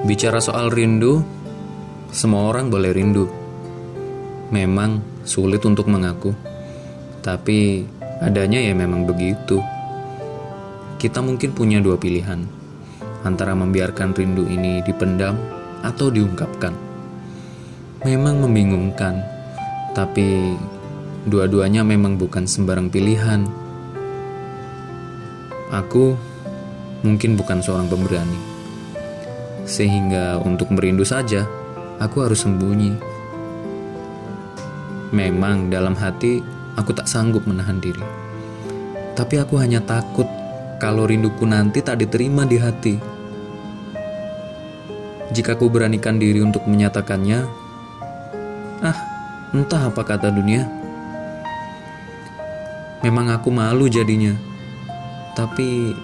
Bicara soal rindu, semua orang boleh rindu. Memang sulit untuk mengaku, tapi adanya ya memang begitu. Kita mungkin punya dua pilihan, antara membiarkan rindu ini dipendam atau diungkapkan. Memang membingungkan, tapi dua-duanya memang bukan sembarang pilihan. Aku mungkin bukan seorang pemberani sehingga untuk merindu saja, aku harus sembunyi. Memang dalam hati aku tak sanggup menahan diri. Tapi aku hanya takut kalau rinduku nanti tak diterima di hati. Jika aku beranikan diri untuk menyatakannya, ah, entah apa kata dunia. Memang aku malu jadinya, tapi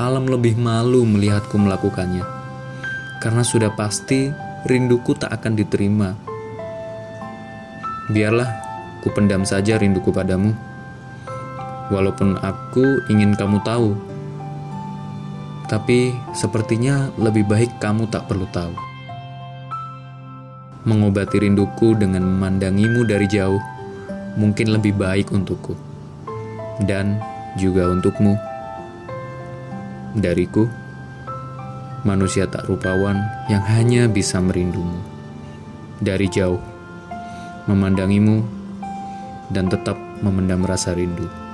alam lebih malu melihatku melakukannya karena sudah pasti rinduku tak akan diterima. Biarlah ku pendam saja rinduku padamu, walaupun aku ingin kamu tahu. Tapi sepertinya lebih baik kamu tak perlu tahu. Mengobati rinduku dengan memandangimu dari jauh mungkin lebih baik untukku dan juga untukmu. Dariku manusia tak rupawan yang hanya bisa merindumu. Dari jauh, memandangimu, dan tetap memendam rasa rindu.